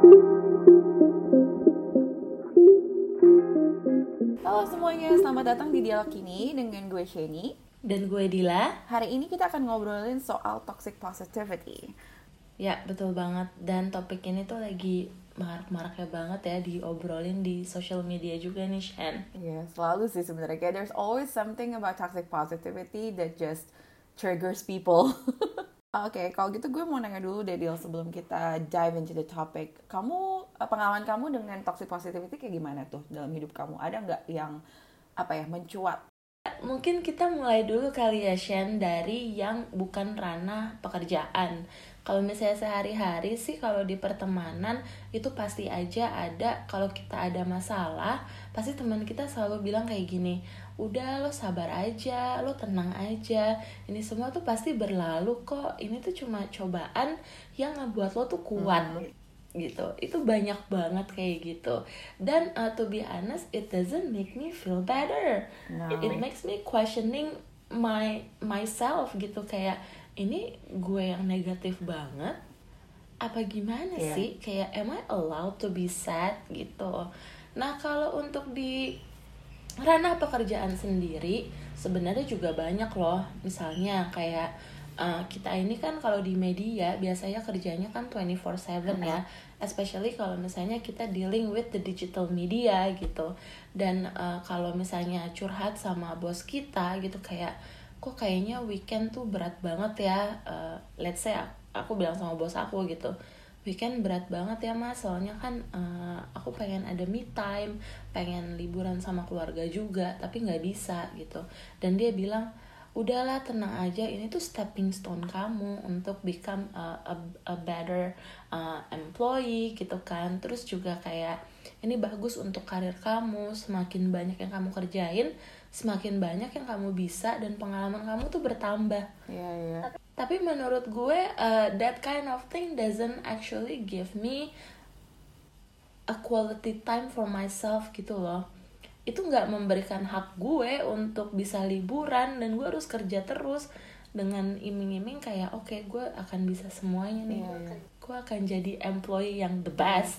Halo semuanya, selamat datang di dialog ini dengan gue Sheni. Dan gue Dila. Hari ini kita akan ngobrolin soal toxic positivity. Ya, betul banget. Dan topik ini tuh lagi marak-maraknya banget ya diobrolin di social media juga nih, Shen. Iya, selalu sih sebenarnya. There's always something about toxic positivity that just triggers people. Oke, kalau gitu gue mau nanya dulu deh, Dil, sebelum kita dive into the topic. Kamu, eh, pengalaman kamu dengan toxic positivity kayak gimana tuh dalam hidup kamu? Ada nggak yang, apa ya, mencuat? Mungkin kita mulai dulu kali ya, Shen, dari yang bukan ranah pekerjaan. Kalau misalnya sehari-hari sih, kalau di pertemanan, itu pasti aja ada, kalau kita ada masalah, pasti teman kita selalu bilang kayak gini, udah lo sabar aja, lo tenang aja, ini semua tuh pasti berlalu kok, ini tuh cuma cobaan yang ngebuat lo tuh kuat. Hmm. gitu. Itu banyak banget kayak gitu. Dan uh, to be honest it doesn't make me feel better. No. it makes me questioning my myself gitu. Kayak ini gue yang negatif banget? Apa gimana Iya. sih? Kayak am I allowed to be sad? Gitu. Nah kalau untuk di ranah pekerjaan sendiri sebenarnya juga banyak loh. Misalnya kayak uh, kita ini kan kalau di media biasanya kerjanya kan 24/7 ya. Especially kalau misalnya kita dealing with the digital media gitu. Dan uh, kalau misalnya curhat sama bos kita gitu kayak kok kayaknya weekend tuh berat banget ya Uh, let's say aku bilang sama bos aku gitu weekend berat banget ya mas. Soalnya kan uh, aku pengen ada me time pengen liburan sama keluarga juga tapi nggak bisa gitu. Dan dia bilang udahlah tenang aja. Ini tuh stepping stone kamu untuk become a, a, a better uh, employee gitu kan. Terus juga kayak ini bagus untuk karir kamu. Semakin banyak yang kamu kerjain semakin banyak yang kamu bisa dan pengalaman kamu tuh bertambah Iya, iya. tapi menurut gue uh, that kind of thing doesn't actually give me a quality time for myself gitu loh itu nggak memberikan hak gue untuk bisa liburan dan gue harus kerja terus dengan iming-iming kayak oke gue akan bisa semuanya nih Iya, iya. gue akan jadi employee yang the best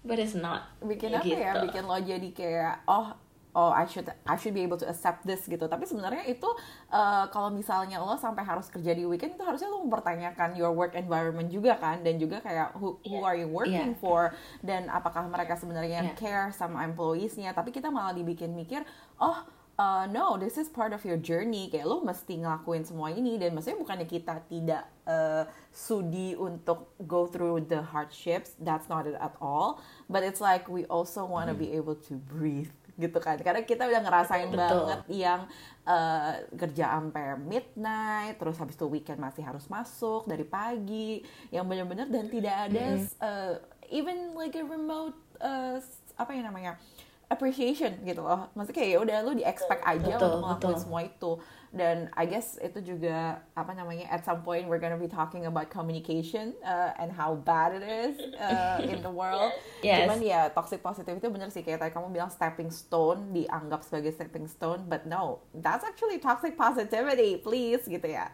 but it's not bikin apa ya Gitu. bikin lo jadi kayak oh oh I should I should be able to accept this gitu. Tapi sebenarnya itu uh, kalau misalnya lo sampai harus kerja di weekend itu harusnya lo mempertanyakan your work environment juga kan? Dan juga kayak who, who are you working Iya. for? Dan apakah mereka sebenarnya Iya. care sama employees-nya? Tapi kita malah dibikin mikir oh uh, no this is part of your journey. Kayak lo mesti ngelakuin semua ini. Dan maksudnya bukannya kita tidak uh, sudi untuk go through the hardships. That's not it at all. But it's like we also want to be able to breathe gitu kan karena kita udah ngerasain Betul. banget yang uh, kerja sampai midnight terus habis itu weekend masih harus masuk dari pagi yang benar-benar dan tidak ada uh, even like a remote uh, apa yang namanya appreciation gitu loh maksudnya kayak ya udah lu di expect aja Betul, untuk ngelakuin betul. semua itu dan I guess itu juga apa namanya at some point we're gonna be talking about communication uh, and how bad it is uh, in the world Yes. cuman ya toxic positivity itu bener sih kayak tadi kamu bilang stepping stone dianggap sebagai stepping stone but no that's actually toxic positivity please gitu ya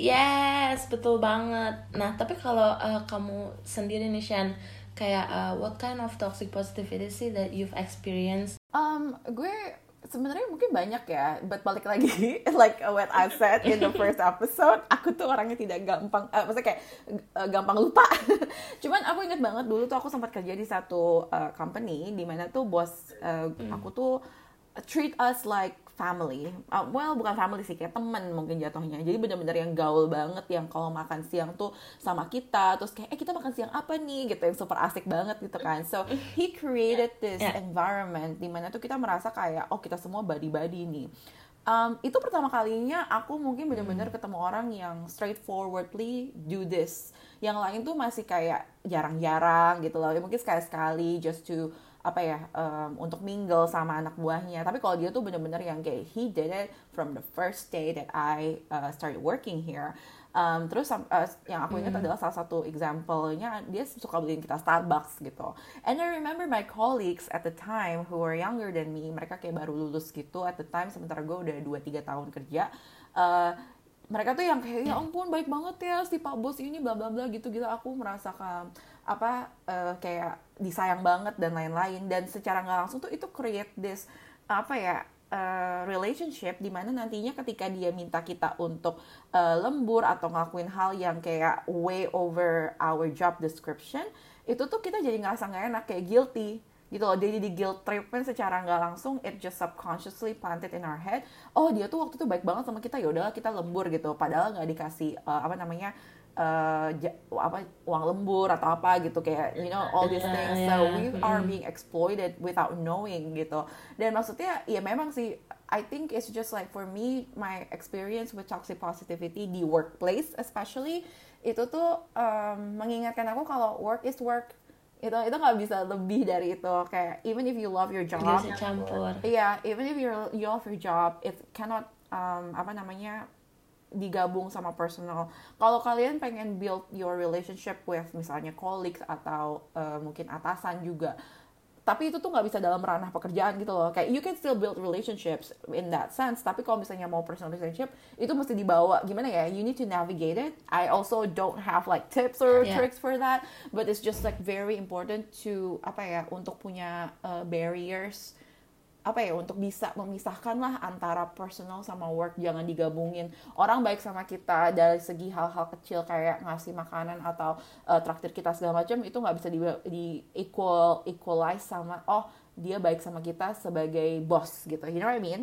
Yes, betul banget. Nah, tapi kalau uh, kamu sendiri nih Shan, kayak uh, what kind of toxic positivity that you've experienced? Um, gue sebenarnya mungkin banyak ya, but balik lagi like what I said in the first episode, aku tuh orangnya tidak gampang, eh, maksudnya kayak eh, gampang lupa. Cuman aku inget banget dulu tuh aku sempat kerja di satu eh, company di mana tuh bos eh, aku tuh treat us like family. Uh, well, bukan family sih, kayak temen mungkin jatuhnya. Jadi bener-bener yang gaul banget, yang kalau makan siang tuh sama kita, terus kayak, eh kita makan siang apa nih, gitu, yang super asik banget gitu kan. So, he created this Yeah. environment di mana tuh kita merasa kayak, oh kita semua body-body nih. Um, itu pertama kalinya aku mungkin bener-bener ketemu orang yang straightforwardly do this. Yang lain tuh masih kayak jarang-jarang gitu loh. Ya, mungkin sekali-sekali just to apa ya um, untuk mingle sama anak buahnya. Tapi kalau dia tuh bener-bener yang kayak he did it from the first day that I uh, started working here. Um, terus uh, yang aku ingat adalah salah satu example-nya dia suka beliin kita Starbucks gitu. And I remember my colleagues at the time who were younger than me mereka kayak baru lulus gitu at the time sementara gue udah 2-3 tahun kerja uh, mereka tuh yang kayak ya ampun baik banget ya si pak bos ini bla bla bla gitu gitu aku merasakan apa uh, kayak disayang banget dan lain-lain. Dan secara nggak langsung tuh itu create this apa ya uh, relationship di mana nantinya ketika dia minta kita untuk uh, lembur atau ngelakuin hal yang kayak way over our job description itu tuh kita jadi ngerasa nggak enak kayak guilty gitu loh. Jadi di guilt treatment secara nggak langsung it just subconsciously planted in our head oh dia tuh waktu itu baik banget sama kita ya kita lembur gitu. Padahal nggak dikasih uh, apa namanya uh, apa uang lembur atau apa gitu kayak you know all these things. so we are being exploited without knowing gitu. Dan maksudnya ya memang sih I think it's just like for me my experience with toxic positivity di workplace especially itu tuh um, mengingatkan aku kalau work is work. Itu itu nggak bisa lebih dari itu. Kayak even if you love your job iya yeah, even if you you love your job it cannot um, apa namanya digabung sama personal. Kalau kalian pengen build your relationship with misalnya colleagues atau uh, mungkin atasan juga tapi itu tuh nggak bisa dalam ranah pekerjaan gitu loh. Kayak you can still build relationships in that sense tapi kalau misalnya mau personal relationship itu mesti dibawa. Gimana ya? You need to navigate it. I also don't have like tips or yeah. tricks for that but it's just like very important to apa ya untuk punya uh, barriers apa ya untuk bisa memisahkan lah antara personal sama work. Jangan digabungin. Orang baik sama kita dari segi hal-hal kecil kayak ngasih makanan atau uh, traktir kita segala macam itu nggak bisa di, di equal equalize sama oh dia baik sama kita sebagai bos gitu. You know what I mean?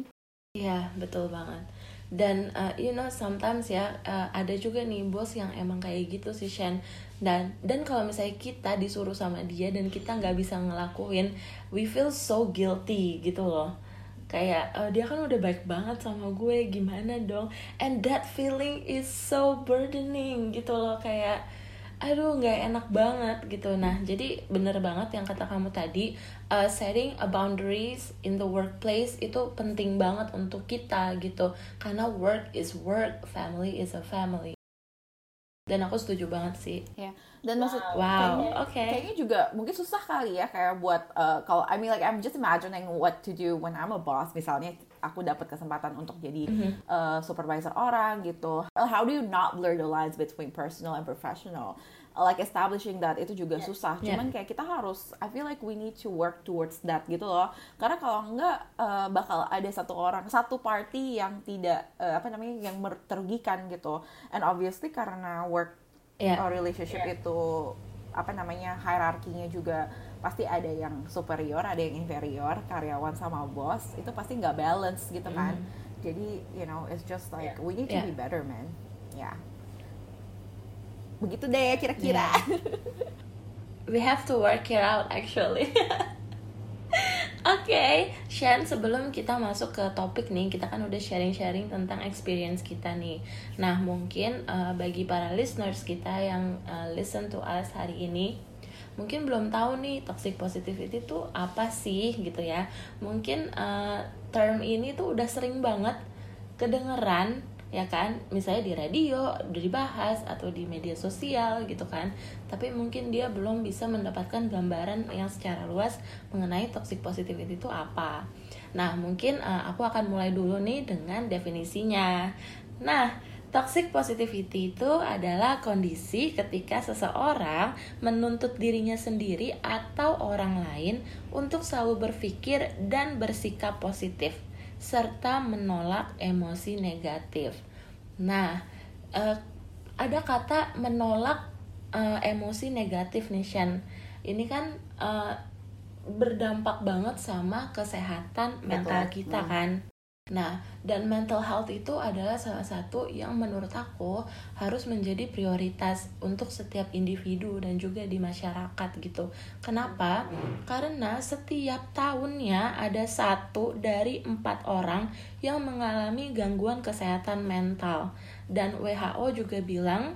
Iya betul banget. Dan uh, you know sometimes ya uh, ada juga nih bos yang emang kayak gitu sih Shen dan dan kalau misalnya kita disuruh sama dia dan kita nggak bisa ngelakuin we feel so guilty gitu loh. Kayak uh, dia kan udah baik banget sama gue gimana dong? And that feeling is so burdening gitu loh kayak aduh nggak enak banget gitu. Nah jadi bener banget yang kata kamu tadi uh, setting a boundaries in the workplace itu penting banget untuk kita gitu. Karena work is work family is a family dan aku setuju banget sih. Ya dan maksud wow oke. okay. kayaknya juga mungkin susah kali ya kayak buat uh, kalau I mean like I'm just imagining what to do when I'm a boss. Misalnya aku dapat kesempatan untuk jadi mm -hmm. uh, supervisor orang gitu. How do you not blur the lines between personal and professional like establishing that itu juga yeah. susah. Cuman yeah. kayak kita harus, I feel like we need to work towards that gitu loh. Karena kalau enggak uh, bakal ada satu orang, satu party yang tidak uh, apa namanya yang terugikan gitu. And obviously karena work yeah. or relationship yeah. itu apa namanya hierarkinya juga pasti ada yang superior, ada yang inferior, karyawan sama bos itu pasti nggak balance gitu kan. Mm. Jadi you know it's just like yeah. we need to yeah. be better man. Ya. Yeah begitu deh kira-kira yeah. we have to work it out actually Oke, okay, Shan, sebelum kita masuk ke topik nih, kita kan udah sharing-sharing tentang experience kita nih. Nah, mungkin uh, bagi para listeners kita yang uh, listen to us hari ini, mungkin belum tahu nih toxic positivity itu apa sih gitu ya. Mungkin uh, term ini tuh udah sering banget kedengeran ya kan? Misalnya di radio udah dibahas atau di media sosial gitu kan. Tapi mungkin dia belum bisa mendapatkan gambaran yang secara luas mengenai toxic positivity itu apa. Nah mungkin uh, aku akan mulai dulu nih dengan definisinya. Nah Toxic positivity itu adalah kondisi ketika seseorang menuntut dirinya sendiri atau orang lain untuk selalu berpikir dan bersikap positif serta menolak emosi negatif. Nah, uh, ada kata menolak uh, emosi negatif nih Shan. Ini kan uh, berdampak banget sama kesehatan mental kita hmm. kan. Nah, dan mental health itu adalah salah satu yang menurut aku harus menjadi prioritas untuk setiap individu dan juga di masyarakat gitu. Kenapa? Karena setiap tahunnya ada satu dari empat orang yang mengalami gangguan kesehatan mental. Dan WHO juga bilang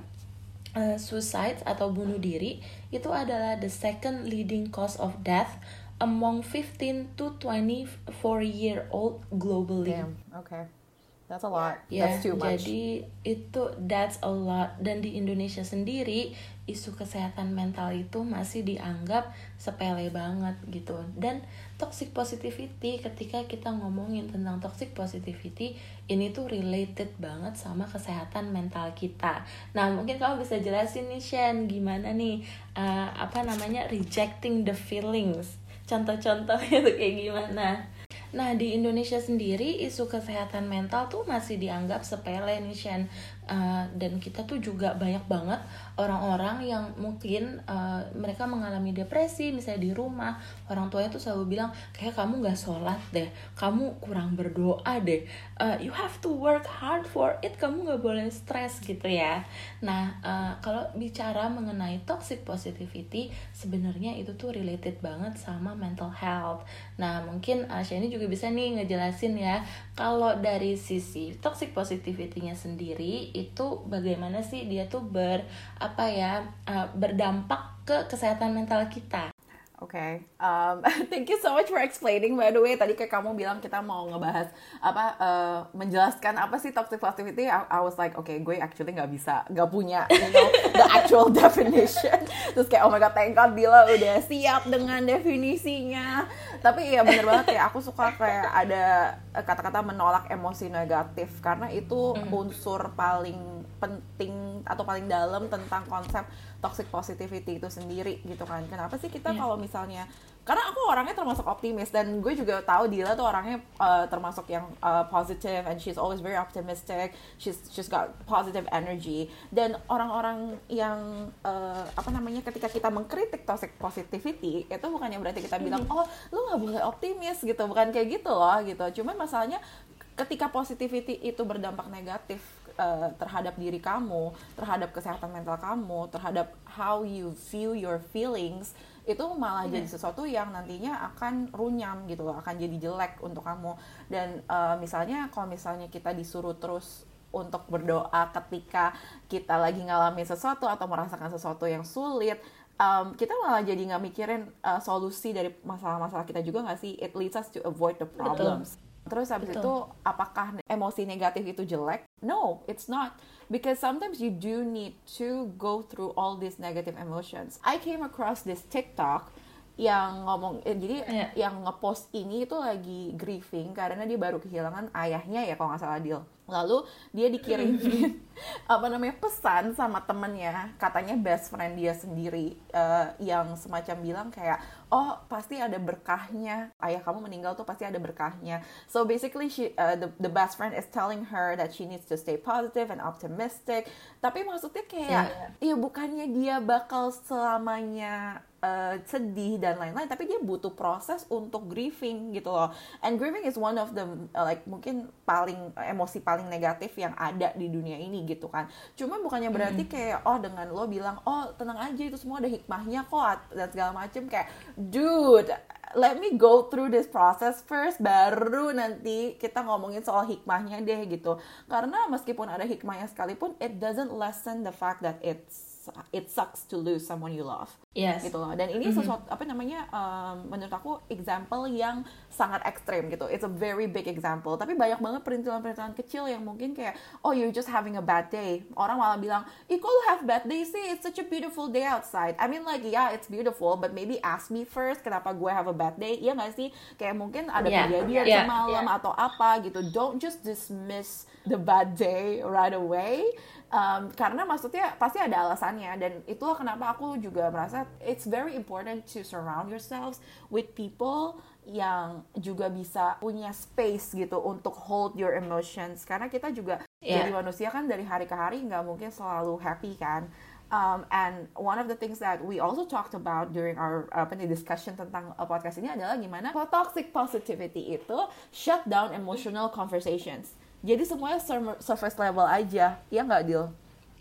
uh, suicide atau bunuh diri itu adalah the second leading cause of death among 15 to 24 year old globally. Damn, okay. That's a lot. Yeah, that's too much. Jadi itu that's a lot dan di Indonesia sendiri isu kesehatan mental itu masih dianggap sepele banget gitu dan toxic positivity ketika kita ngomongin tentang toxic positivity ini tuh related banget sama kesehatan mental kita nah mungkin kamu bisa jelasin nih Shen gimana nih uh, apa namanya rejecting the feelings contoh-contohnya tuh kayak gimana Nah, di Indonesia sendiri isu kesehatan mental tuh masih dianggap sepele nih, Shen. Uh, dan kita tuh juga banyak banget orang-orang yang mungkin uh, mereka mengalami depresi misalnya di rumah orang tuanya tuh selalu bilang kayak kamu nggak sholat deh kamu kurang berdoa deh uh, you have to work hard for it kamu nggak boleh stres gitu ya. Nah uh, kalau bicara mengenai toxic positivity sebenarnya itu tuh related banget sama mental health. Nah mungkin uh, Shani juga bisa nih ngejelasin ya kalau dari sisi toxic positivity-nya sendiri itu bagaimana sih dia tuh ber apa ya uh, berdampak ke kesehatan mental kita. Oke, okay. um, thank you so much for explaining. By the way, tadi kayak kamu bilang kita mau ngebahas apa, uh, menjelaskan apa sih toxic positivity. I, I was like, oke, okay, gue actually nggak bisa, nggak punya, you know, the actual definition. Terus kayak, oh my god, thank God Dila udah siap dengan definisinya. Tapi iya bener banget ya, aku suka kayak ada kata-kata menolak emosi negatif karena itu mm-hmm. unsur paling penting atau paling dalam tentang konsep toxic positivity itu sendiri gitu kan. Kenapa sih kita yeah. kalau misalnya karena aku orangnya termasuk optimis dan gue juga tahu Dila tuh orangnya uh, termasuk yang uh, positive and she's always very optimistic. She's she's got positive energy. Dan orang-orang yang uh, apa namanya ketika kita mengkritik toxic positivity itu bukannya berarti kita bilang mm-hmm. oh lu nggak boleh optimis gitu. Bukan kayak gitu loh gitu. Cuman masalahnya ketika positivity itu berdampak negatif uh, terhadap diri kamu, terhadap kesehatan mental kamu, terhadap how you view your feelings itu malah yeah. jadi sesuatu yang nantinya akan runyam gitu loh, akan jadi jelek untuk kamu. Dan uh, misalnya kalau misalnya kita disuruh terus untuk berdoa ketika kita lagi ngalamin sesuatu atau merasakan sesuatu yang sulit, um, kita malah jadi nggak mikirin uh, solusi dari masalah-masalah kita juga nggak sih? It leads us to avoid the problems. Betul Terus habis Betul. itu apakah emosi negatif itu jelek? No, it's not. Because sometimes you do need to go through all these negative emotions. I came across this TikTok yang ngomong eh, jadi yeah. yang ngepost ini itu lagi grieving karena dia baru kehilangan ayahnya ya kalau nggak salah deal lalu dia dikirimin apa namanya pesan sama temennya katanya best friend dia sendiri uh, yang semacam bilang kayak oh pasti ada berkahnya. Ayah kamu meninggal tuh pasti ada berkahnya. So basically she uh, the the best friend is telling her that she needs to stay positive and optimistic. Tapi maksudnya kayak yeah. ya bukannya dia bakal selamanya uh, sedih dan lain-lain tapi dia butuh proses untuk grieving gitu loh. And grieving is one of the uh, like mungkin paling uh, emosi paling negatif yang ada di dunia ini gitu kan. Cuma bukannya berarti kayak oh dengan lo bilang oh tenang aja itu semua ada hikmahnya kok dan segala macem kayak dude let me go through this process first baru nanti kita ngomongin soal hikmahnya deh gitu. Karena meskipun ada hikmahnya sekalipun it doesn't lessen the fact that it's it sucks to lose someone you love. Yes. gitu loh. Dan ini mm -hmm. sesuatu apa namanya um, menurut aku example yang sangat ekstrim gitu. It's a very big example. Tapi banyak banget perintilan-perintilan kecil yang mungkin kayak oh you're just having a bad day. Orang malah bilang ih kok lu have bad day sih? It's such a beautiful day outside. I mean like yeah it's beautiful but maybe ask me first kenapa gue have a bad day? Iya gak sih? Kayak mungkin ada yeah. kejadian yeah. semalam yeah. atau apa gitu. Don't just dismiss the bad day right away um, karena maksudnya pasti ada alasannya dan itulah kenapa aku juga merasa it's very important to surround yourselves with people yang juga bisa punya space gitu untuk hold your emotions. Karena kita juga yeah. jadi manusia kan dari hari ke hari nggak mungkin selalu happy kan. Um, and one of the things that we also talked about during our apa nih discussion tentang uh, podcast ini adalah gimana toxic positivity itu shut down emotional conversations jadi semuanya surface level aja. Ya nggak deal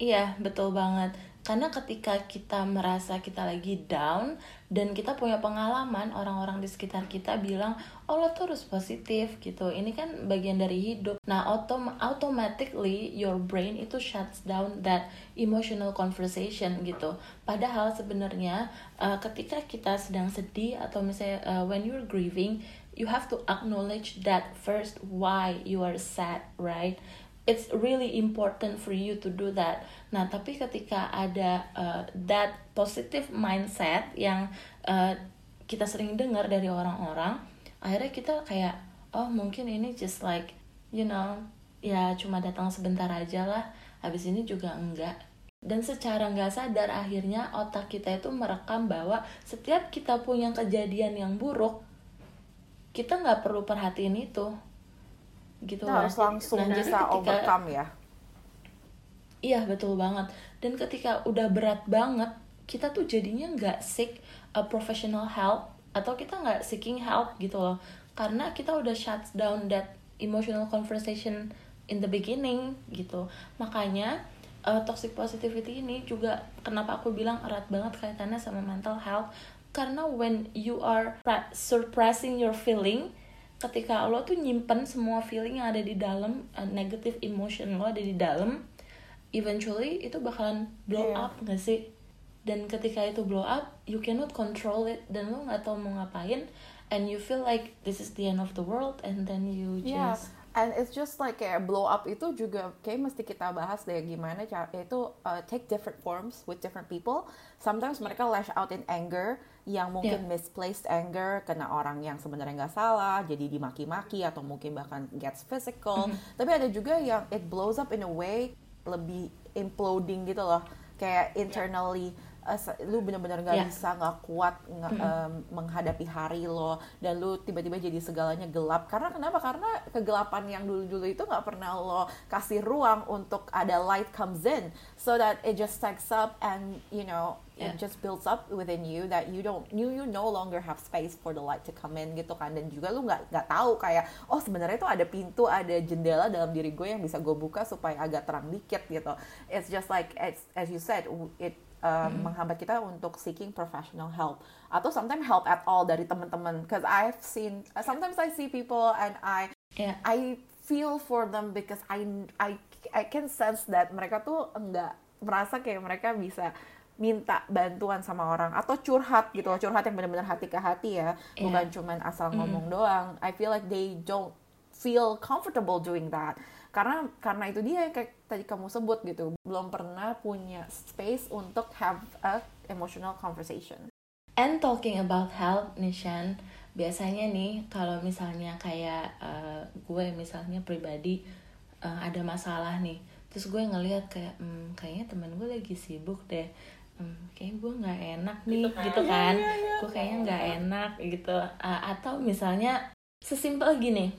iya betul banget. Karena ketika kita merasa kita lagi down dan kita punya pengalaman orang-orang di sekitar kita bilang oh lo terus positif gitu. Ini kan bagian dari hidup. Nah autom automatically your brain itu shuts down that emotional conversation gitu. Padahal sebenarnya uh, ketika kita sedang sedih atau misalnya uh, when you're grieving you have to acknowledge that first why you are sad right it's really important for you to do that. Nah, tapi ketika ada uh, that positive mindset yang uh, kita sering dengar dari orang-orang, akhirnya kita kayak oh mungkin ini just like you know ya cuma datang sebentar aja lah, habis ini juga enggak. Dan secara nggak sadar akhirnya otak kita itu merekam bahwa setiap kita punya kejadian yang buruk, kita nggak perlu perhatiin itu. Gitu kita harus langsung nah, bisa ketika, overcome ya. Iya betul banget. Dan ketika udah berat banget kita tuh jadinya nggak seek a professional help atau kita nggak seeking help gitu loh. Karena kita udah shut down that emotional conversation in the beginning gitu. Makanya uh, toxic positivity ini juga kenapa aku bilang erat banget kaitannya sama mental health karena when you are suppressing your feeling ketika lo tuh nyimpen semua feeling yang ada di dalam uh, negative emotion lo ada di dalam eventually itu bakalan blow yeah. up gak sih dan ketika itu blow up you cannot control it dan lo nggak tahu mau ngapain and you feel like this is the end of the world and then you just yeah. And it's just like kayak blow up itu juga kayak mesti kita bahas deh gimana cara itu uh, take different forms with different people sometimes mereka lash out in anger yang mungkin yeah. misplaced anger kena orang yang sebenarnya nggak salah jadi dimaki-maki atau mungkin bahkan gets physical mm -hmm. tapi ada juga yang it blows up in a way lebih imploding gitu loh kayak internally yeah uh, lu benar-benar nggak yeah. bisa nggak kuat nge, mm um, menghadapi hari lo dan lu tiba-tiba jadi segalanya gelap. Karena kenapa? Karena kegelapan yang dulu-dulu itu nggak pernah lo kasih ruang untuk ada light comes in so that it just stacks up and you know yeah. it just builds up within you that you don't you you no longer have space for the light to come in gitu kan. Dan juga lu nggak nggak tahu kayak oh sebenarnya itu ada pintu ada jendela dalam diri gue yang bisa gue buka supaya agak terang dikit gitu. It's just like as, as you said it um, mm. menghambat kita untuk seeking professional help atau sometimes help at all dari teman-teman because I've seen uh, sometimes I see people and I yeah. I feel for them because I I I can sense that mereka tuh enggak merasa kayak mereka bisa minta bantuan sama orang atau curhat gitu loh curhat yang benar-benar hati ke hati ya yeah. bukan cuman asal mm. ngomong doang I feel like they don't feel comfortable doing that. Karena karena itu dia yang kayak tadi kamu sebut gitu. Belum pernah punya space untuk have a emotional conversation. And talking about health Nishan biasanya nih kalau misalnya kayak uh, gue misalnya pribadi uh, ada masalah nih terus gue ngelihat kayak hmm, kayaknya teman gue lagi sibuk deh. Hmm, kayaknya gue nggak enak nih gitu kan, gitu kan? Ya, ya, ya. gue kayaknya nggak enak gitu. Uh, atau misalnya sesimpel gini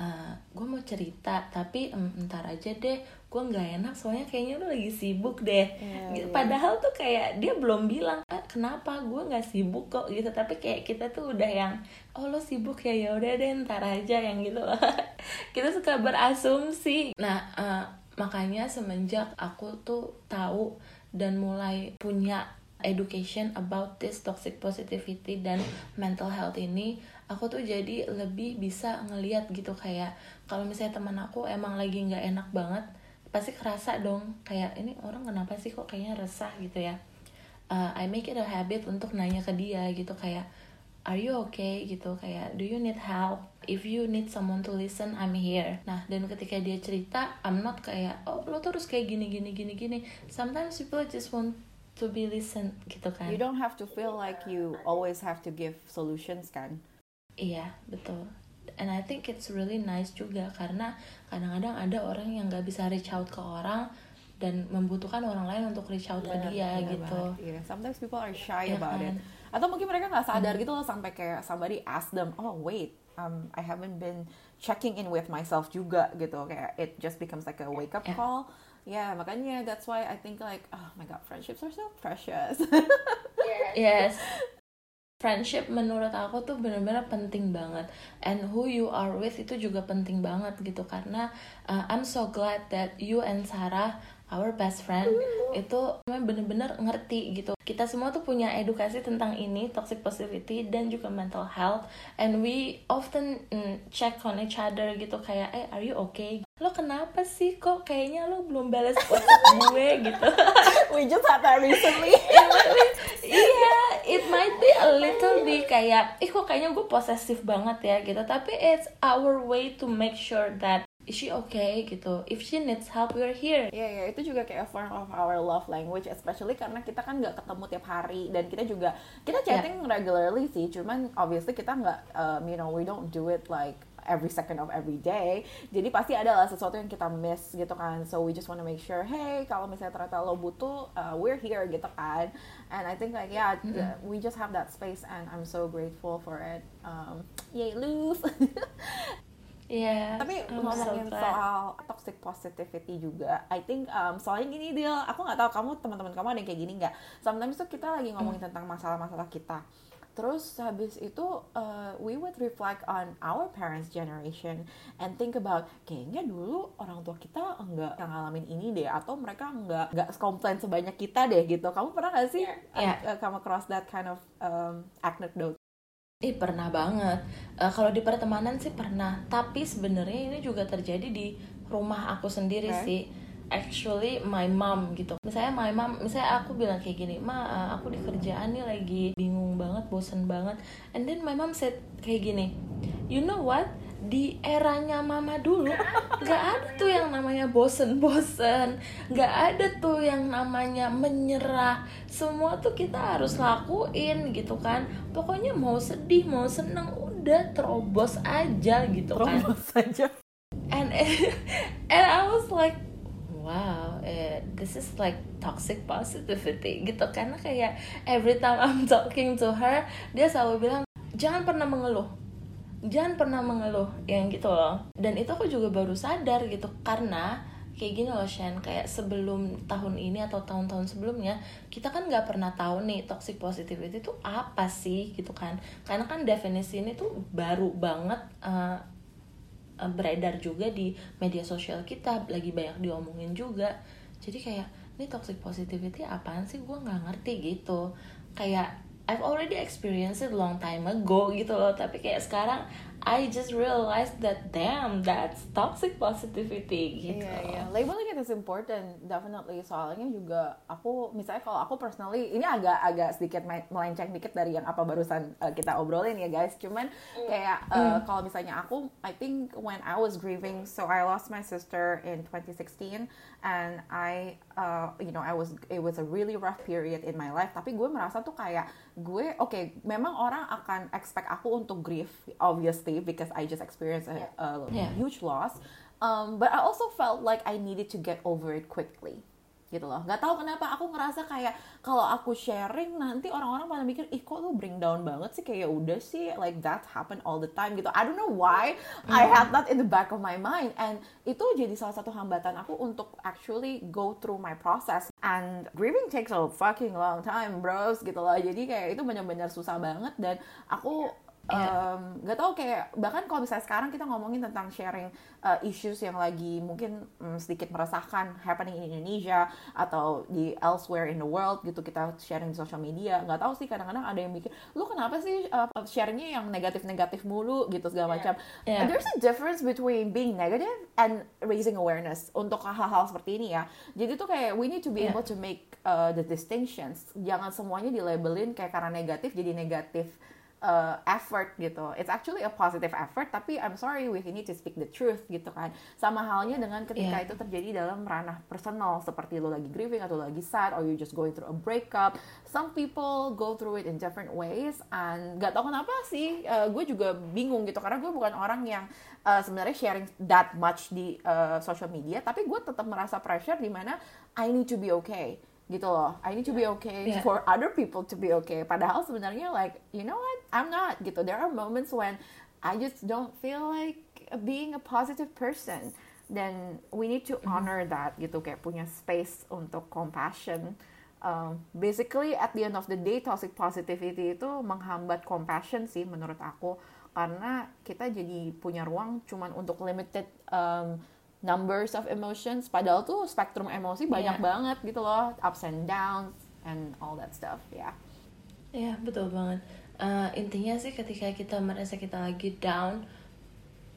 uh, gue mau cerita tapi um, ntar aja deh gue nggak enak soalnya kayaknya lu lagi sibuk deh. Yeah, yeah. padahal tuh kayak dia belum bilang ah, kenapa gue nggak sibuk kok? Gitu. Tapi kayak kita tuh udah yang oh lo sibuk ya ya udah deh ntar aja yang gitu kita suka berasumsi. Nah uh, makanya semenjak aku tuh tahu dan mulai punya education about this toxic positivity dan mental health ini aku tuh jadi lebih bisa ngeliat gitu kayak kalau misalnya teman aku emang lagi nggak enak banget pasti kerasa dong kayak ini orang kenapa sih kok kayaknya resah? gitu ya. Uh, I make it a habit untuk nanya ke dia gitu kayak are you okay? gitu kayak do you need help? If you need someone to listen I'm here. Nah dan ketika dia cerita I'm not kayak oh lo terus kayak gini gini gini gini. Sometimes people just want to be listened gitu kan. You don't have to feel like you always have to give solutions kan Iya, betul. And I think it's really nice juga karena kadang-kadang ada orang yang nggak bisa reach out ke orang dan membutuhkan orang lain untuk reach out yeah, ke dia yeah, gitu. Yeah. Sometimes people are shy yeah, about kan? it. Atau mungkin mereka nggak sadar hmm. gitu loh sampai kayak somebody ask them, oh wait, um, I haven't been checking in with myself juga gitu. Kayak it just becomes like a wake up yeah. call. Yeah, makanya that's why I think like, oh my god, friendships are so precious. yes friendship menurut aku tuh benar-benar penting banget. And who you are with itu juga penting banget gitu. Karena uh, I'm so glad that you and Sarah our best friend itu bener-bener ngerti gitu. Kita semua tuh punya edukasi tentang ini toxic positivity dan juga mental health. And we often mm, check on each other gitu kayak eh are you okay? Lo kenapa sih kok kayaknya lo belum balas WhatsApp gue? gitu. We just had that recently. Iya yeah, it might be a little bit kayak ih kok kayaknya gue posesif banget ya gitu. Tapi it's our way to make sure that is she okay gitu if she needs help we're here Iya, yeah, yeah, itu juga kayak a form of our love language, especially karena kita kan nggak ketemu tiap hari dan kita juga kita chatting regularly sih, cuman obviously kita nggak, um, you know, we don't do it like every second of every day. Jadi pasti ada lah sesuatu yang kita miss gitu kan. So we just wanna make sure, hey, kalau misalnya ternyata lo butuh, uh, we're here gitu kan. And I think like yeah, Mm-mm. the- we just have that space and I'm so grateful for it. Um, yay, Luz. Iya. Tapi ngomongin so soal toxic positivity juga, I think um, soalnya gini deal, aku nggak tahu kamu teman-teman kamu ada yang kayak gini nggak? Sometimes tuh kita lagi ngomongin tentang masalah-masalah kita, terus habis itu uh, we would reflect on our parents generation and think about kayaknya dulu orang tua kita enggak ngalamin ini deh atau mereka enggak enggak komplain sebanyak kita deh gitu. Kamu pernah gak sih Iya. uh, come across that kind of um, anecdote? Ih pernah banget. Eh, kalau di pertemanan sih pernah. Tapi sebenarnya ini juga terjadi di rumah aku sendiri Oke. sih. Actually my mom gitu. Misalnya my mom, misalnya aku bilang kayak gini, ma eh, aku di kerjaan nih lagi bingung banget, bosen banget. And then my mom said kayak gini, you know what? Di eranya mama dulu nggak ada tuh yang namanya bosen-bosen, nggak ada tuh yang namanya menyerah. Semua tuh kita harus lakuin gitu kan. Pokoknya mau sedih, mau seneng, udah terobos aja gitu kan Terus saja. and and I was like wow eh, this is like toxic positivity gitu karena kayak every time I'm talking to her dia selalu bilang jangan pernah mengeluh jangan pernah mengeluh yang gitu loh. Dan itu aku juga baru sadar gitu karena kayak gini loh Shan kayak sebelum tahun ini atau tahun-tahun sebelumnya kita kan nggak pernah tahu nih toxic positivity itu apa sih gitu kan. Karena kan definisi ini tuh baru banget eh, beredar juga di media sosial kita lagi banyak diomongin juga. Jadi kayak ini toxic positivity apaan sih? Gue nggak ngerti gitu. Kayak I've already experienced it long time ago gitu loh tapi kayak sekarang I just realized that damn that's toxic positivity gitu Iya, iya. Labeling it is important, definitely. Soalnya juga aku, misalnya kalau aku personally, ini agak-agak sedikit me- melenceng dikit dari yang apa barusan uh, kita obrolin ya guys. Cuman kayak uh, kalau misalnya aku, I think when I was grieving, so I lost my sister in 2016, and I, uh, you know, I was, it was a really rough period in my life. Tapi gue merasa tuh kayak gue, oke, memang orang akan expect aku untuk grieve, obviously, because I just experienced a, a Yeah. huge loss. Um, but I also felt like I needed to get over it quickly gitu loh. Gak tahu kenapa aku ngerasa kayak kalau aku sharing nanti orang-orang pada mikir ih kok lu bring down banget sih kayak "Ya udah sih like that happen all the time gitu. I don't know why I had that in the back of my mind and itu jadi salah satu hambatan aku untuk actually go through my process and grieving takes a fucking long time bros gitu loh. Jadi kayak itu benar-benar susah banget dan aku Iya. um, gak tau kayak bahkan kalau misalnya sekarang kita ngomongin tentang sharing uh, issues yang lagi mungkin mm, sedikit meresahkan happening in Indonesia atau di elsewhere in the world gitu kita sharing di social media nggak tahu sih kadang-kadang ada yang mikir lu kenapa sih uh, sharingnya yang negatif-negatif mulu gitu segala macam Yeah. there's a difference between being negative and raising awareness untuk hal-hal seperti ini ya jadi tuh kayak we need to be Yeah. able to make uh, the distinctions jangan semuanya dilabelin kayak karena negatif jadi negatif uh, effort gitu. It's actually a positive effort, tapi I'm sorry we need to speak the truth gitu kan. Sama halnya dengan ketika Yeah. itu terjadi dalam ranah personal seperti lo lagi grieving atau lagi sad or you just going through a breakup. Some people go through it in different ways and gak tau kenapa sih uh, gue juga bingung gitu karena gue bukan orang yang uh, sebenarnya sharing that much di uh, social media, tapi gue tetap merasa pressure di mana I need to be okay gitu loh. I need to be okay Yeah. for other people to be okay. Padahal sebenarnya like you know what, I'm not gitu. There are moments when I just don't feel like being a positive person. Then we need to honor that gitu kayak punya space untuk compassion. Um, basically at the end of the day toxic positivity itu menghambat compassion sih menurut aku karena kita jadi punya ruang cuman untuk limited um, numbers of emotions padahal tuh spektrum emosi banyak Iya. banget gitu loh ups and downs and all that stuff ya Iya betul banget. Eh, intinya sih ketika kita merasa kita lagi down,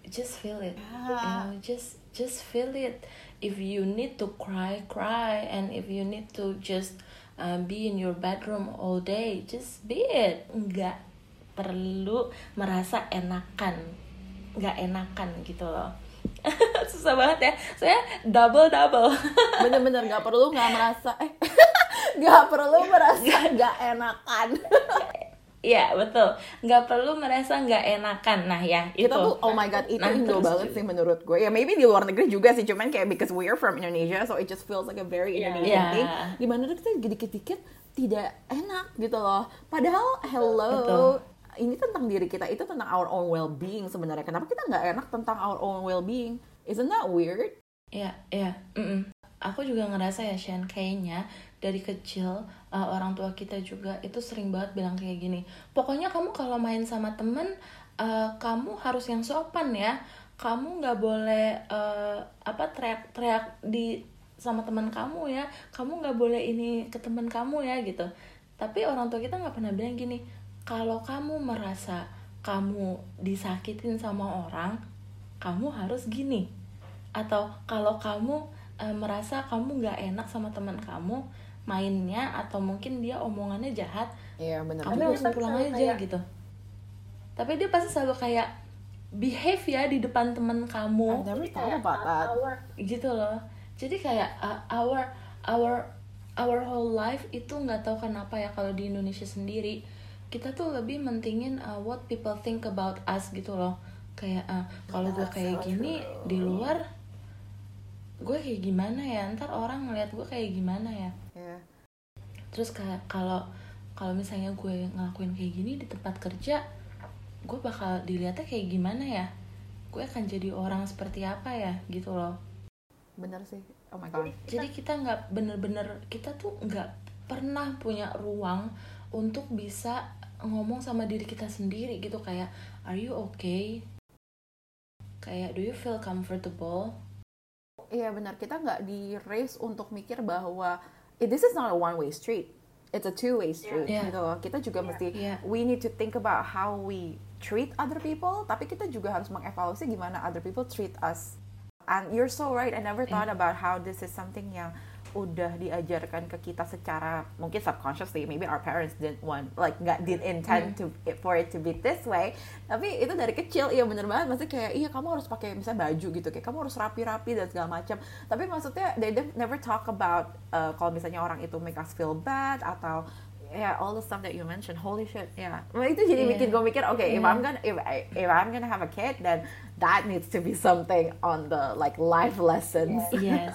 just feel it. You Ah. know, just just feel it. If you need to cry, cry, and if you need to just uh, be in your bedroom all day, just be it. Nggak perlu merasa enakan, nggak enakan gitu loh. susah banget ya saya double double bener-bener nggak perlu nggak merasa eh nggak perlu merasa nggak enakan Iya betul, nggak perlu merasa nggak enakan. Nah ya itu. kita tuh oh my god itu Nah, Indo banget juga- sih menurut gue ya maybe di luar negeri juga sih cuman kayak because we're from Indonesia so it just feels like a very Yeah. Indonesian Yeah. thing di mana tuh kita dikit-dikit tidak enak gitu loh padahal hello Betul. Ini tentang diri kita itu tentang our own well-being sebenarnya kenapa kita nggak enak tentang our own well-being isn't that weird Iya, iya. mm-mm. Aku juga ngerasa ya, Shan, kayaknya dari kecil uh, orang tua kita juga itu sering banget bilang kayak gini. Pokoknya kamu kalau main sama temen, uh, kamu harus yang sopan ya. Kamu nggak boleh uh, apa teriak-teriak di sama teman kamu ya. Kamu nggak boleh ini ke teman kamu ya gitu. Tapi orang tua kita nggak pernah bilang gini. Kalau kamu merasa kamu disakitin sama orang, kamu harus gini. Atau kalau kamu eh, merasa kamu nggak enak sama teman kamu mainnya atau mungkin dia omongannya jahat iya bener kamu langsung dia pulang aja kayak- gitu. Tapi dia pasti selalu kayak behave ya di depan teman kamu. Our gitu loh. Jadi kayak uh, our our our whole life itu nggak tahu kenapa ya kalau di Indonesia sendiri kita tuh lebih mentingin uh, what people think about us gitu loh. Kayak uh, kalau gue kayak gini di luar gue kayak gimana ya? Ntar orang ngeliat gue kayak gimana ya? Iya. terus kayak kalau kalau misalnya gue ngelakuin kayak gini di tempat kerja gue bakal dilihatnya kayak gimana ya? Gue akan jadi orang seperti apa ya? Gitu loh. Bener sih. Oh my god. jadi kita nggak bener-bener kita tuh nggak pernah punya ruang untuk bisa ngomong sama diri kita sendiri gitu kayak are you okay kayak do you feel comfortable Iya benar, kita nggak di race untuk mikir bahwa this is not a one way street, it's a two way street Yeah. gitu loh. Kita juga mesti Yeah. we need to think about how we treat other people, tapi kita juga harus mengevaluasi gimana other people treat us. And you're so right, I never thought about how this is something yang udah diajarkan ke kita secara mungkin subconsciously maybe our parents didn't want like nggak did intend to for it to be this way. Tapi itu dari kecil iya bener banget. Maksudnya kayak iya kamu harus pakai misalnya baju gitu kayak kamu harus rapi-rapi dan segala macam. Tapi maksudnya they never talk about uh, kalau misalnya orang itu make us feel bad atau ya all the stuff that you mentioned. Holy shit ya Well, itu jadi Yeah. bikin gue mikir oke if Yeah. I'm gonna if I, if I'm gonna have a kid then that needs to be something on the like life lessons. Yes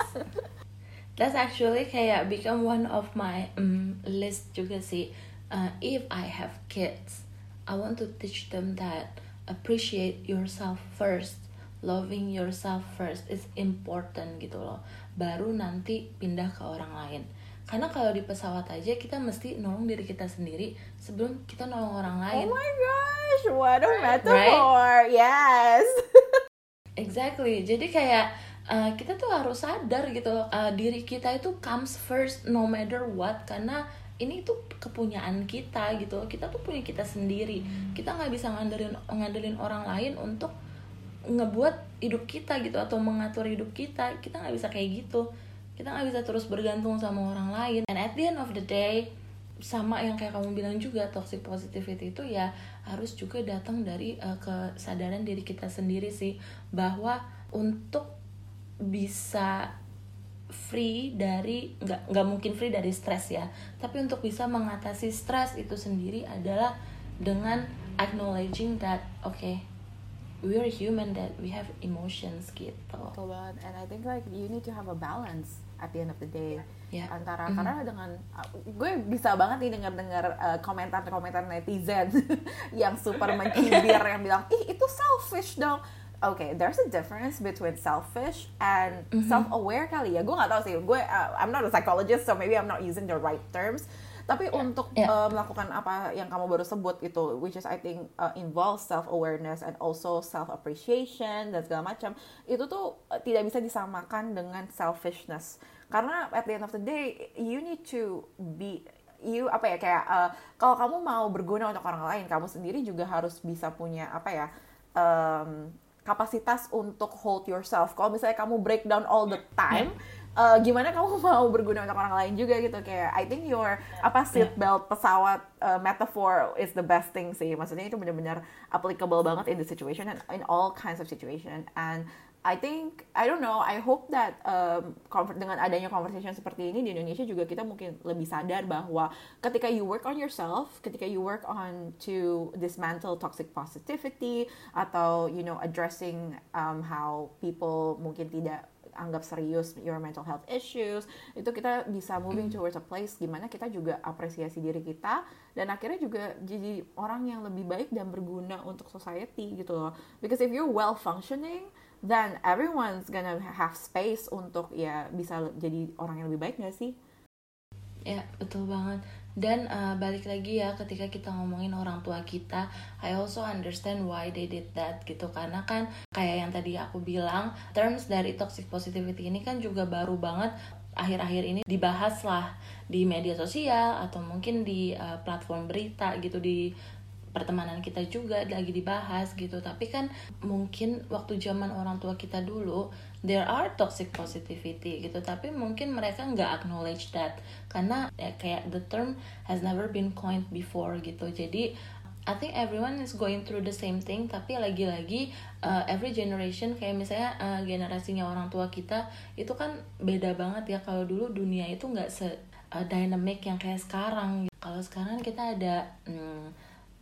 that's actually kayak become one of my um, list juga sih Uh, if I have kids I want to teach them that appreciate yourself first loving yourself first is important gitu loh baru nanti pindah ke orang lain karena kalau di pesawat aja kita mesti nolong diri kita sendiri sebelum kita nolong orang lain Oh my gosh, what a metaphor! Yes. Exactly. Jadi kayak uh, kita tuh harus sadar gitu uh, diri kita itu comes first no matter what karena ini tuh kepunyaan kita gitu. Kita tuh punya kita sendiri. Kita nggak bisa ngandelin ngandelin orang lain untuk ngebuat hidup kita gitu atau mengatur hidup kita. Kita nggak bisa kayak gitu. Kita nggak bisa terus bergantung sama orang lain. And at the end of the day sama yang kayak kamu bilang juga toxic positivity itu ya harus juga datang dari uh, kesadaran diri kita sendiri sih bahwa untuk bisa free dari nggak nggak mungkin free dari stres ya tapi untuk bisa mengatasi stres itu sendiri adalah dengan acknowledging that okay we are human that we have emotions gitu Betul banget. And I think like you need to have a balance at the end of the day. Ya. Antara Mhm. karena dengan uh, gue bisa banget nih dengar-dengar uh, komentar-komentar netizen yang super mencibir yang bilang ih itu selfish dong. Okay, there's a difference between selfish and self-aware kali ya. Gue nggak tahu sih. Gue uh, I'm not a psychologist, so maybe I'm not using the right terms. Tapi untuk Yeah. uh, melakukan apa yang kamu baru sebut itu, which is I think uh, involves self awareness and also self appreciation dan segala macam, itu tuh uh, tidak bisa disamakan dengan selfishness. Karena at the end of the day, you need to be you apa ya kayak uh, kalau kamu mau berguna untuk orang lain, kamu sendiri juga harus bisa punya apa ya um, kapasitas untuk hold yourself. Kalau misalnya kamu breakdown all the time, uh, gimana kamu mau berguna untuk orang lain juga gitu kayak I think your apa seat belt pesawat uh, metaphor is the best thing sih. Maksudnya itu benar-benar applicable banget in the situation and in all kinds of situation and I think I don't know I hope that um, dengan adanya conversation seperti ini di Indonesia juga kita mungkin lebih sadar bahwa ketika you work on yourself ketika you work on to dismantle toxic positivity atau you know addressing um, how people mungkin tidak anggap serius your mental health issues itu kita bisa moving towards a place gimana kita juga apresiasi diri kita dan akhirnya juga jadi orang yang lebih baik dan berguna untuk society gitu loh. Because if you're well functioning then everyone's gonna have space untuk ya bisa jadi orang yang lebih baik gak sih? Ya betul banget. Dan uh, balik lagi ya ketika kita ngomongin orang tua kita, I also understand why they did that gitu karena kan kayak yang tadi aku bilang terms dari toxic positivity ini kan juga baru banget akhir-akhir ini dibahas lah di media sosial atau mungkin di uh, platform berita gitu di pertemanan kita juga lagi dibahas gitu. Tapi kan mungkin waktu zaman orang tua kita dulu there are toxic positivity gitu. Tapi mungkin mereka nggak acknowledge that. Karena ya, kayak the term has never been coined before gitu. Jadi I think everyone is going through the same thing. Tapi lagi-lagi uh, every generation kayak misalnya uh, generasinya orang tua kita itu kan beda banget ya. Kalau dulu dunia itu nggak se uh, dynamic yang kayak sekarang. Kalau sekarang kita ada hmm,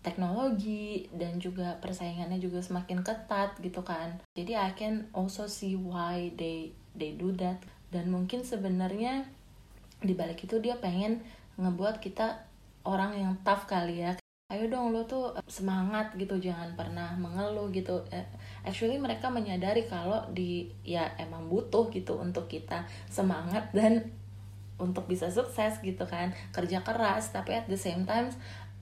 teknologi dan juga persaingannya juga semakin ketat gitu kan. Jadi I can also see why they they do that. Dan mungkin sebenarnya di balik itu dia pengen ngebuat kita orang yang tough kali ya. Ayo dong lo tuh semangat gitu jangan pernah mengeluh gitu. Eh, actually mereka menyadari kalau di ya emang butuh gitu untuk kita semangat dan untuk bisa sukses gitu kan. Kerja keras tapi at the same time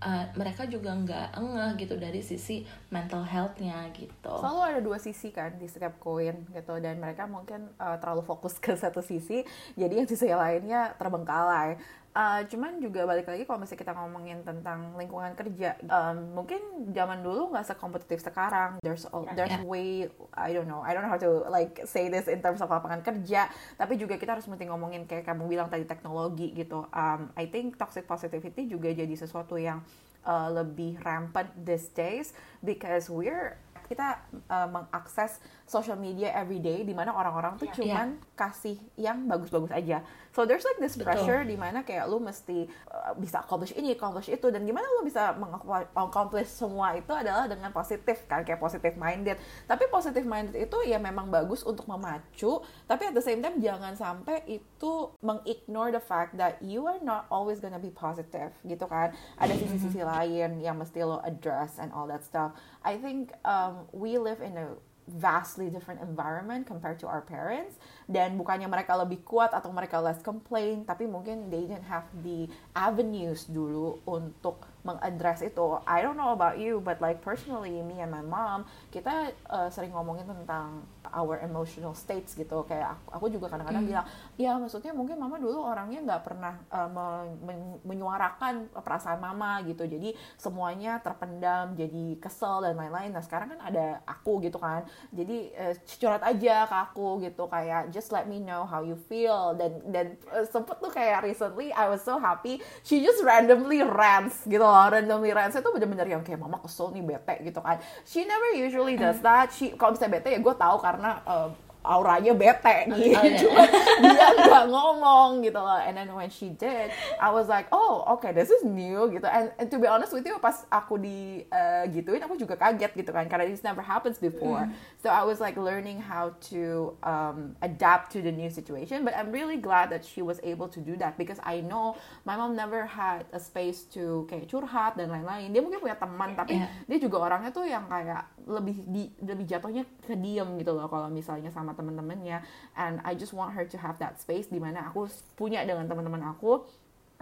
uh, mereka juga nggak engeh gitu dari sisi mental healthnya gitu. Selalu ada dua sisi kan di setiap koin gitu dan mereka mungkin uh, terlalu fokus ke satu sisi, jadi yang sisi lainnya terbengkalai. Uh, cuman juga balik lagi kalau misalnya kita ngomongin tentang lingkungan kerja, um, mungkin zaman dulu nggak sekompetitif sekarang. There's all, there's yeah. way I don't know I don't know how to like say this in terms of lapangan kerja, tapi juga kita harus mesti ngomongin kayak kamu bilang tadi teknologi gitu. Um, I think toxic positivity juga jadi sesuatu yang uh, lebih rampant these days because we're kita uh, mengakses social media every day di mana orang-orang tuh yeah. cuman yeah. kasih yang bagus-bagus aja So there's like this pressure di mana kayak lu mesti uh, bisa accomplish ini, accomplish itu dan gimana lu bisa mengaccomplish semua itu adalah dengan positif kan kayak positive minded. Tapi positive minded itu ya memang bagus untuk memacu, tapi at the same time jangan sampai itu mengignore the fact that you are not always gonna be positive gitu kan. Ada sisi-sisi mm-hmm. lain yang mesti lo address and all that stuff. I think um, we live in a vastly different environment compared to our parents. Dan bukannya mereka lebih kuat atau mereka less complain tapi mungkin they didn't have the avenues dulu untuk mengadres itu. I don't know about you, but like personally, me and my mom, kita uh, sering ngomongin tentang our emotional states gitu. Kayak aku, aku juga kadang-kadang mm. bilang, ya maksudnya mungkin mama dulu orangnya nggak pernah uh, men menyuarakan perasaan mama gitu. Jadi semuanya terpendam, jadi kesel dan lain-lain. Nah sekarang kan ada aku gitu kan. Jadi uh, curhat aja ke aku gitu kayak just let me know how you feel dan dan uh, sempet tuh kayak recently I was so happy she just randomly rants gitu loh randomly rants itu bener-bener yang kayak mama kesel nih bete gitu kan. She never usually does that. She kalau misalnya bete ya gue tahu karena uh, auranya bete nih oh, yeah. cuma dia nggak ngomong gitu loh and then when she did I was like oh okay this is new gitu and, and to be honest with you pas aku di uh, gituin aku juga kaget gitu kan karena this never happens before mm. so I was like learning how to um, adapt to the new situation but I'm really glad that she was able to do that because I know my mom never had a space to kayak curhat dan lain-lain dia mungkin punya teman tapi yeah. dia juga orangnya tuh yang kayak lebih di lebih jatuhnya ke diem gitu loh kalau misalnya sama teman-temannya. And I just want her to have that space di mana aku punya dengan teman-teman aku.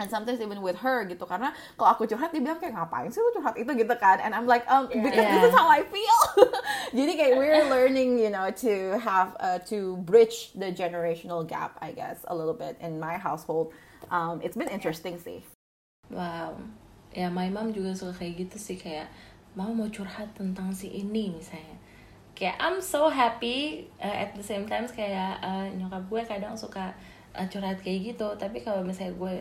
And sometimes even with her gitu. Karena kalau aku curhat dia bilang kayak ngapain sih lu curhat itu? gitu kan. And I'm like um yeah. because yeah. this is how I feel. Jadi kayak we're learning you know to have uh, to bridge the generational gap I guess a little bit in my household. Um, it's been interesting sih wow. Ya my mom juga suka kayak gitu sih. Kayak mau mau curhat tentang si ini misalnya kayak I'm so happy uh, at the same time kayak uh, nyokap gue kadang suka uh, curhat kayak gitu. Tapi kalau misalnya gue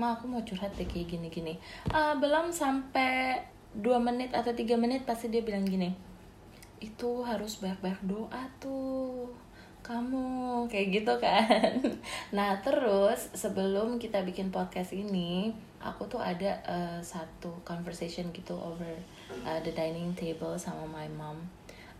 ma aku mau curhat deh kayak gini gini uh, belum sampai dua menit atau tiga menit pasti dia bilang gini itu harus banyak-banyak doa tuh kamu kayak gitu kan. Nah terus sebelum kita bikin podcast ini aku tuh ada uh, satu conversation gitu over uh, the dining table sama my mom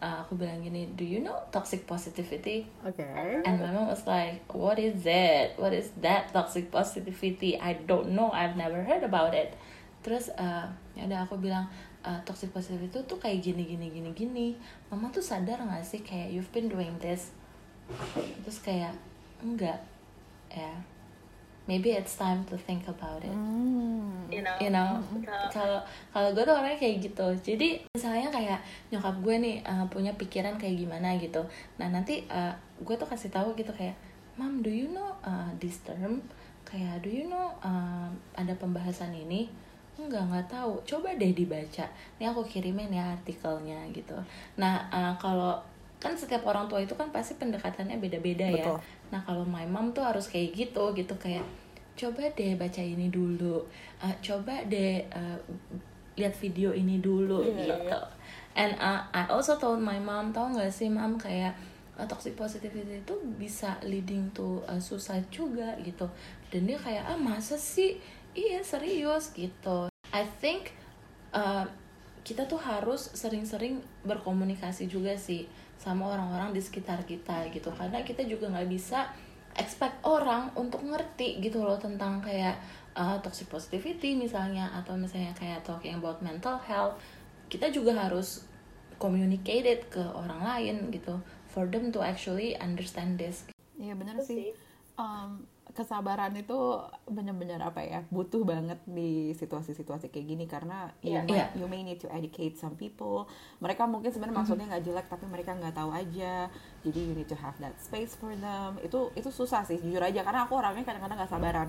uh, aku bilang gini do you know toxic positivity? Okay and my mom was like what is it? What is that toxic positivity? I don't know. I've never heard about it. Terus uh, ya udah aku bilang uh, toxic positivity itu tuh kayak gini gini gini gini. Mama tuh sadar gak sih kayak you've been doing this? Terus kayak enggak. Ya maybe it's time to think about it. Hmm. you know? You know? Kalau kalau gue tuh orangnya kayak gitu. Jadi misalnya kayak nyokap gue nih uh, punya pikiran kayak gimana gitu. Nah nanti uh, gue tuh kasih tahu gitu kayak mom do you know uh, this term? Kayak do you know uh, ada pembahasan ini? Enggak nggak tahu. Coba deh dibaca. Ini aku kirimin ya artikelnya gitu. Nah uh, kalau kan setiap orang tua itu kan pasti pendekatannya beda-beda ya. Nah kalau my mom tuh harus kayak gitu gitu kayak coba deh baca ini dulu uh, coba deh uh, lihat video ini dulu Iya, gitu. And uh, I also told my mom tau gak sih mom kayak uh, toxic positivity itu bisa leading to uh, suicide juga gitu. Dan dia kayak ah masa sih? Iya serius gitu. I think uh, kita tuh harus sering-sering berkomunikasi juga sih sama orang-orang di sekitar kita gitu. Karena kita juga nggak bisa expect orang untuk ngerti gitu loh tentang kayak uh, toxic positivity misalnya atau misalnya kayak talking about mental health. Kita juga harus communicate it ke orang lain gitu for them to actually understand this. Iya benar sih. Um, kesabaran itu benar-benar apa ya butuh banget di situasi-situasi kayak gini karena you, Iya. may, Iya. you may need to educate some people. Mereka mungkin sebenarnya maksudnya nggak jelek tapi mereka nggak tahu aja. Jadi you need to have that space for them. Itu itu susah sih jujur aja karena aku orangnya kadang-kadang nggak sabaran.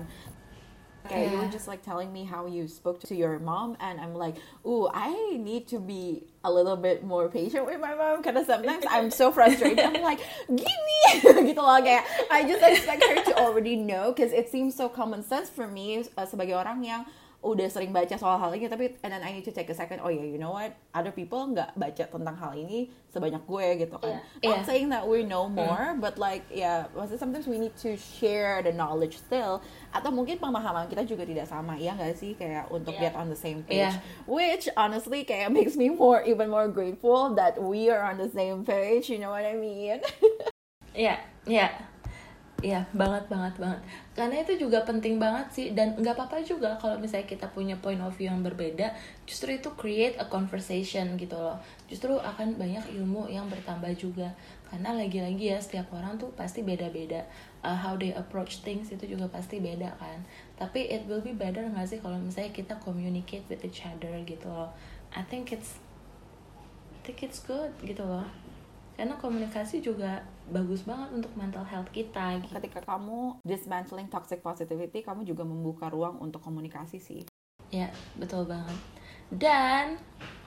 Kayak you were Yeah. just like telling me how you spoke to your mom and I'm like, ooh, I need to be a little bit more patient with my mom karena sometimes I'm so frustrated. I'm like, gini gitu loh kayak I just expect her to already know because it seems so common sense for me uh, sebagai orang yang udah sering baca soal hal ini tapi and then I need to take a second oh yeah you know what other people nggak baca tentang hal ini sebanyak gue gitu kan Iya. not saying that we know more but like yeah maksudnya sometimes we need to share the knowledge still atau mungkin pemahaman kita juga tidak sama ya nggak sih kayak untuk Iya. get on the same page Iya. which honestly kayak makes me more even more grateful that we are on the same page you know what I mean Iya, iya. Iya, banget banget banget. Karena itu juga penting banget sih dan nggak apa-apa juga kalau misalnya kita punya point of view yang berbeda, justru itu create a conversation gitu loh. Justru akan banyak ilmu yang bertambah juga. Karena lagi-lagi ya setiap orang tuh pasti beda-beda. Uh, how they approach things itu juga pasti beda kan. Tapi it will be better nggak sih kalau misalnya kita communicate with each other gitu loh. I think it's I think it's good gitu loh karena komunikasi juga bagus banget untuk mental health kita gitu. ketika kamu dismantling toxic positivity kamu juga membuka ruang untuk komunikasi sih. Ya betul banget. Dan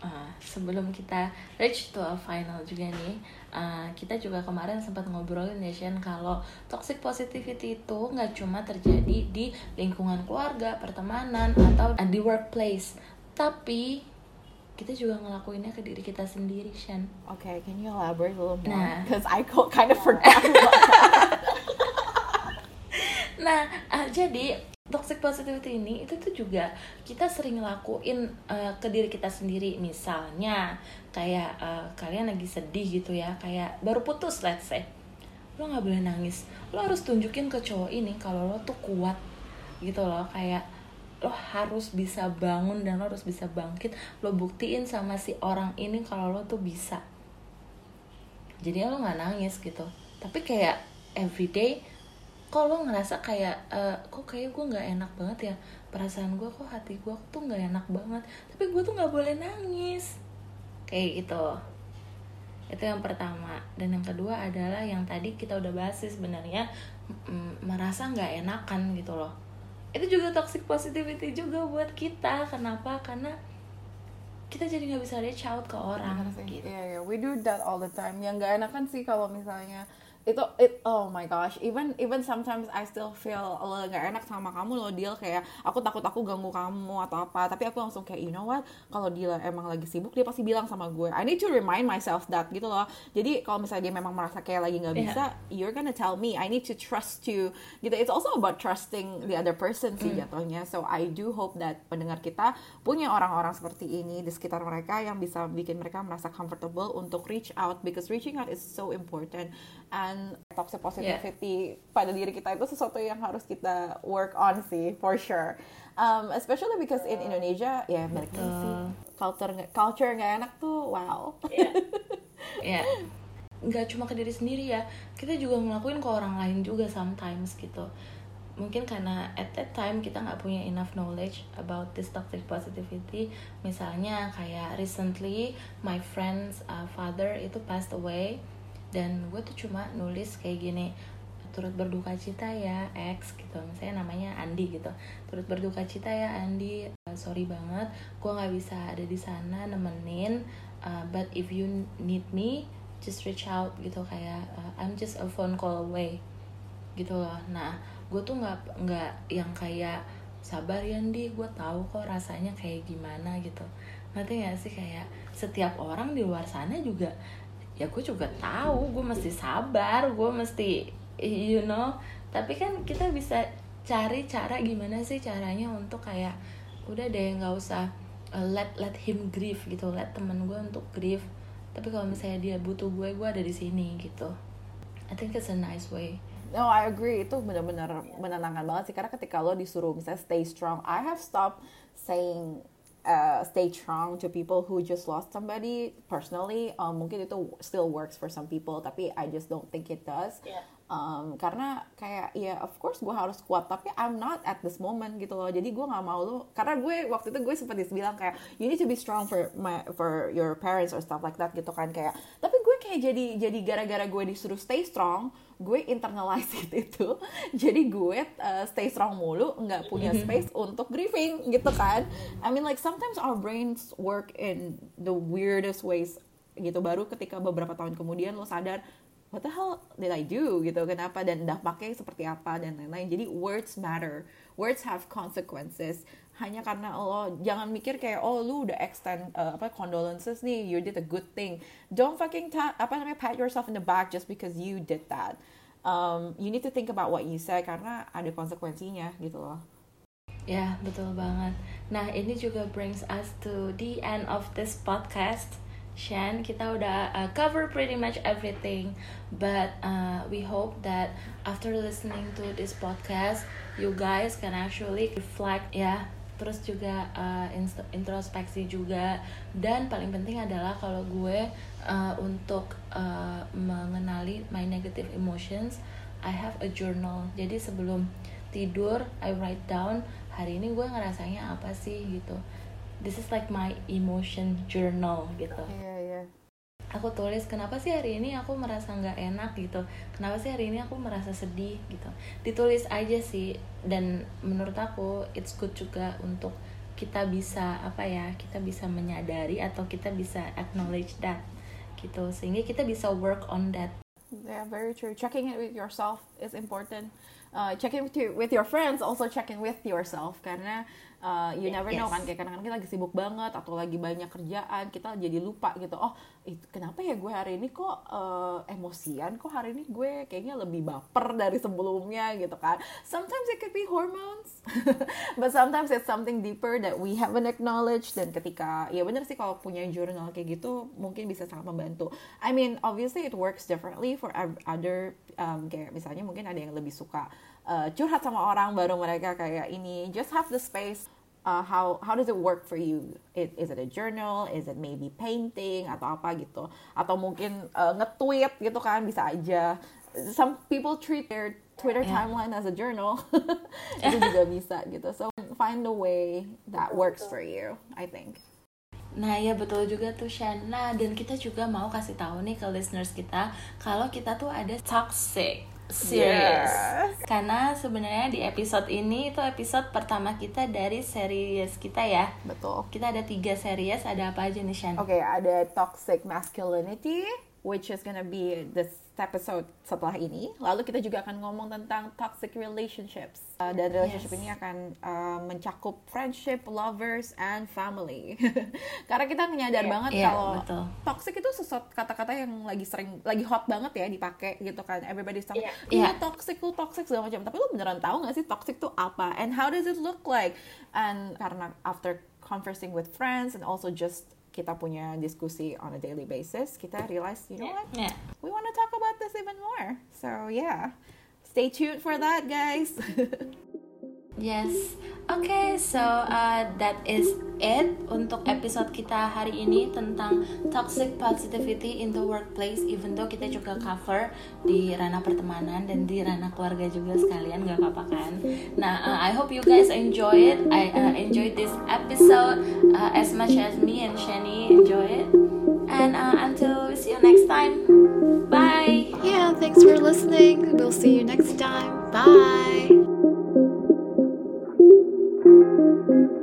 uh, sebelum kita reach to a final juga nih uh, kita juga kemarin sempat ngobrolin ya Shen kalau toxic positivity itu nggak cuma terjadi di lingkungan keluarga pertemanan atau di workplace. Tapi kita juga ngelakuinnya ke diri kita sendiri Shen Okay, can you elaborate a little more? Nah. Because I kind of forgot about that. Nah, ah, jadi toxic positivity ini itu tuh juga kita sering ngelakuin eh, ke diri kita sendiri. Misalnya kayak eh, kalian lagi sedih gitu ya, kayak baru putus let's say. Lo nggak boleh nangis. Lo harus tunjukin ke cowok ini kalau lo tuh kuat gitu loh, kayak lo harus bisa bangun dan lo harus bisa bangkit. Lo buktiin sama si orang ini kalau lo tuh bisa. Jadi lo nggak nangis gitu. Tapi kayak everyday kok lo ngerasa kayak eh, kok kayak gue nggak enak banget ya? Perasaan gue kok hati gue tuh nggak enak banget? Tapi gue tuh nggak boleh nangis. Kayak gitu. Itu yang pertama. Dan yang kedua adalah yang tadi kita udah bahas sih sebenarnya mm, merasa nggak enakan gitu loh itu juga toxic positivity juga buat kita kenapa karena kita jadi nggak bisa reach out ke orang gitu Iya, iya. We do that all the time. Yang gak enakan sih kalau misalnya itu it oh my gosh. Even even sometimes I still feel a little gak enak sama kamu loh deal kayak aku takut aku ganggu kamu atau apa. Tapi aku langsung kayak you know what? Kalau dia emang lagi sibuk dia pasti bilang sama gue. I need to remind myself that gitu loh. Jadi kalau misalnya dia memang merasa kayak lagi nggak Yeah. bisa you're gonna tell me. I need to trust you. Gitu. It's also about trusting the other person sih jatuhnya. So I do hope that pendengar kita punya orang-orang seperti ini di sekitar mereka yang bisa bikin mereka merasa comfortable untuk reach out. Because reaching out is so important. And toxic positivity pada diri kita itu sesuatu yang harus kita work on sih for sure. Um, especially because in Indonesia ya balik lagi sih culture culture nggak enak tuh wow. Ya nggak cuma ke diri sendiri ya kita juga ngelakuin ke orang lain juga sometimes gitu. Mungkin karena at that time kita nggak punya enough knowledge about this toxic positivity. Misalnya kayak recently my friend's uh, father itu passed away dan gue tuh cuma nulis kayak gini turut berduka cita ya ex gitu. Misalnya namanya Andi gitu. Turut berduka cita ya Andi. Uh, sorry banget gue nggak bisa ada di sana nemenin. Uh, but if you need me just reach out gitu. Kayak uh, I'm just a phone call away gitu loh. Nah gue tuh nggak nggak yang kayak sabar ya Andi gue tahu kok rasanya kayak gimana gitu. Nanti nggak sih? Kayak setiap orang di luar sana juga ya gue juga tahu gue mesti sabar gue mesti you know. Tapi kan kita bisa cari cara gimana sih caranya untuk kayak udah deh nggak usah uh, let let him grieve gitu. Let temen gue untuk grieve. Tapi kalau misalnya dia butuh gue gue ada di sini gitu. I think it's a nice way. No, I agree. Itu benar-benar menenangkan banget sih. Karena ketika lo disuruh misalnya stay strong, I have stopped saying uh, stay strong to people who just lost somebody. Personally, um, mungkin itu still works for some people, tapi I just don't think it does. Yeah. Um, karena kayak ya of course gue harus kuat tapi I'm not at this moment gitu loh. Jadi gue nggak mau lo karena gue waktu itu gue sempat bilang kayak you need to be strong for my for your parents or stuff like that gitu kan kayak. Tapi gue kayak jadi jadi gara-gara gue disuruh stay strong gue internalize it itu jadi gue uh, stay strong mulu nggak punya space untuk grieving gitu kan. I mean like sometimes our brains work in the weirdest ways gitu. Baru ketika beberapa tahun kemudian lo sadar what the hell did I do gitu. Kenapa dan dampaknya seperti apa dan lain-lain. Jadi words matter. Words have consequences. Hanya karena lo jangan mikir kayak oh lu udah extend uh, apa condolences nih you did a good thing. Don't fucking ta- apa namanya pat yourself in the back just because you did that. Um, you need to think about what you say karena ada konsekuensinya gitu loh. Ya, betul banget. Nah, ini juga brings us to the end of this podcast. Shan, kita udah uh, cover pretty much everything, but uh, we hope that after listening to this podcast, you guys can actually reflect ya, terus juga uh, introspeksi juga, dan paling penting adalah kalau gue uh, untuk uh, mengenali my negative emotions, I have a journal. Jadi sebelum tidur I write down hari ini gue ngerasanya apa sih gitu this is like my emotion journal gitu. Iya iya. Aku tulis kenapa sih hari ini aku merasa nggak enak gitu? Kenapa sih hari ini aku merasa sedih? gitu. Ditulis aja sih dan menurut aku it's good juga untuk kita bisa apa ya kita bisa menyadari atau kita bisa acknowledge that gitu. Sehingga kita bisa work on that. Yeah, very true. Checking in with yourself is important. Uh, checking with with your friends, also checking with yourself. Karena uh, you Yeah, never know yes. kan kayak kadang-kadang kita lagi sibuk banget atau lagi banyak kerjaan kita jadi lupa gitu. Oh, itu kenapa ya gue hari ini kok uh, emosian? Kok hari ini gue kayaknya lebih baper dari sebelumnya gitu kan? Sometimes it could be hormones, but sometimes it's something deeper that we haven't acknowledged. Dan ketika ya bener sih kalau punya jurnal kayak gitu mungkin bisa sangat membantu. I mean, obviously it works differently for other um, kayak misalnya mungkin ada yang lebih suka uh, curhat sama orang baru mereka kayak ini just have the space uh, how how does it work for you? It, is it a journal? Is it maybe painting atau apa gitu? Atau mungkin uh, nge-tweet gitu kan bisa aja. Some people treat their Twitter Yeah. timeline as a journal. Itu juga bisa gitu. So find a way that works for you I think. Nah ya betul juga tuh Shan. Nah dan kita juga mau kasih tahu nih ke listeners kita kalau kita tuh ada toxic series. Yes. Karena sebenarnya di episode ini itu episode pertama kita dari series kita ya. betul Kita ada tiga series. Ada apa aja nih Shan? Oke, ada toxic masculinity, which is gonna be this episode setelah ini. Lalu kita juga akan ngomong tentang toxic relationships uh, dan relationship Yes. ini akan uh, mencakup friendship, lovers, and family. Karena kita menyadar Iya. banget Iya, kalau betul. toxic itu sesuatu kata-kata yang lagi sering lagi hot banget ya dipakai gitu kan. Everybody's talking, Iya. iya Iya. toxic lu toxic segala macam. Tapi lu beneran tahu nggak sih toxic itu apa? And how does it look like? And karena after conversing with friends and also just kita punya diskusi on a daily basis, kita realize, you know what? Yeah. We want to talk about this even more. So yeah, stay tuned for that, guys. Yes. Oke, so uh, that is it untuk episode kita hari ini tentang toxic positivity in the workplace. Even though kita juga cover di ranah pertemanan dan di ranah keluarga juga sekalian, gak apa-apa kan? Nah, uh, I hope you guys enjoy it. I uh, enjoyed this episode uh, as much as me and Shani enjoy it. And uh, until we see you next time, bye. Yeah, thanks for listening. We'll see you next time. Bye. Música